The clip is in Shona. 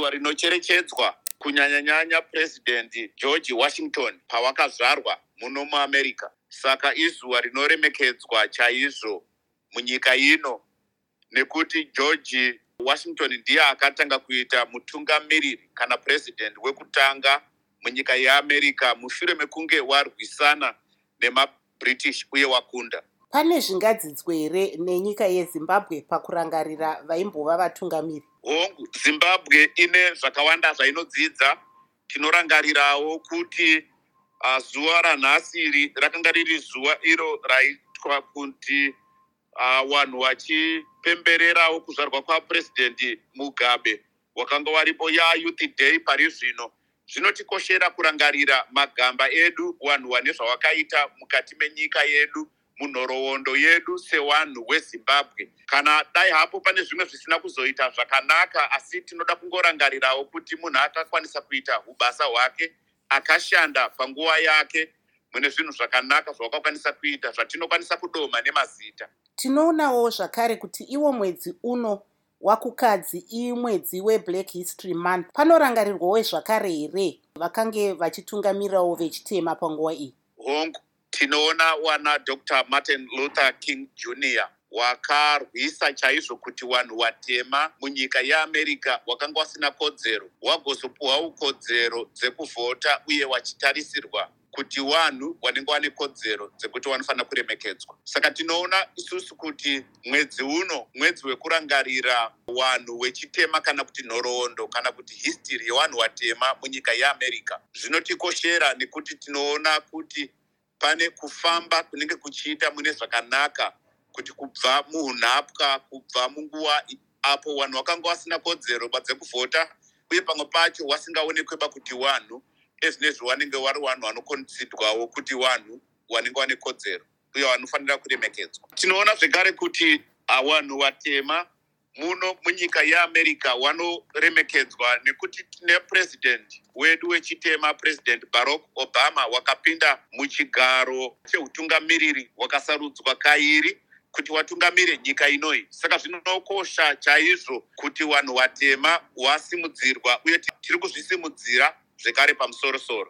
izuva rinocherechedzwa kunyanya-nyanya purezidendi george washington pawakazvarwa muno muamerica. Saka izuva rinoremekedzwa chaizvo munyika ino nekuti george washington ndiye akatanga kuita mutungamiriri kana purezidendi wekutanga munyika yeamerica mushure mekunge warwisana nemabritish uye wakunda. Pane zvingadzidzwe here nenyika yezimbabwe pakurangarira vaimbova vatungamiri hongu zimbabwe ine zvakawanda zvainodzidza. Tinorangarirawo kuti uh, zuva ranhasi rakanga riri zuva iro raitwa kuti uh, vanhu vachipembererawo kuzvarwa kwapurezidendi mugabe wakanga waripo yayouth day pari zvino. Zvinotikoshera kurangarira magamba edu vanhu vane zvavakaita mukati menyika yedu munhoroondo yedu sevanhu wezimbabwe kana dai hapo pane zvimwe zvisina kuzoita zvakanaka asi tinoda kungorangarirawo kuti munhu akakwanisa kuita ubasa hwake akashanda panguva yake mune zvinhu zvakanaka zvawakakwanisa kuita zvatinokwanisa kudoma nemazita. Tinoonawo zvakare kuti iwo mwedzi uno wakukadzi imwedzi weblack history month. Panorangarirwawo zvakare here? Vakange vachitungamirirawo vechitema panguva iyi? Hongu tinoona wana dr. Martin luther king jr wakarwisa chaizvo kuti vanhu vatema munyika yeamerica wakanga wasina kodzero. Wagozopuhwawo kodzero dzekuvhota uye wachitarisirwa kuti vanhu vanenge vane kodzero dzekuti vanofanira kuremekedzwa. Saka tinoona isusu kuti mwedzi uno mwedzi wekurangarira vanhu vechitema kana kuti nhoroondo kana kuti histiri yevanhu vatema munyika yeamerica zvinotikoshera nekuti tinoona kuti pane kufamba kunenge kuchiita mune zvakanaka kuti kubva muunhapwa kubva munguva apo vanhu vakanga vasina kodzero dzekuvhota uye pamwe pacho wasingaonekweba kuti wanhu ezvinezvi wanenge vari vanhu vanokonsidwawo kuti vanhu vanenge vane kodzero uye vanofanira kuremekedzwa. Tinoona zvekare kuti vanhu vatema muno munyika yeamerica vanoremekedzwa nekuti tine purezidendi wedu wechitema purezidendi barack obama wakapinda muchigaro cheutungamiriri wakasarudzwa kairi kuti watungamire nyika inoi saka zvinokosha chaizvo kuti vanhu vatema vasimudzirwa uye tiri kuzvisimudzira zvekare pamusorosoro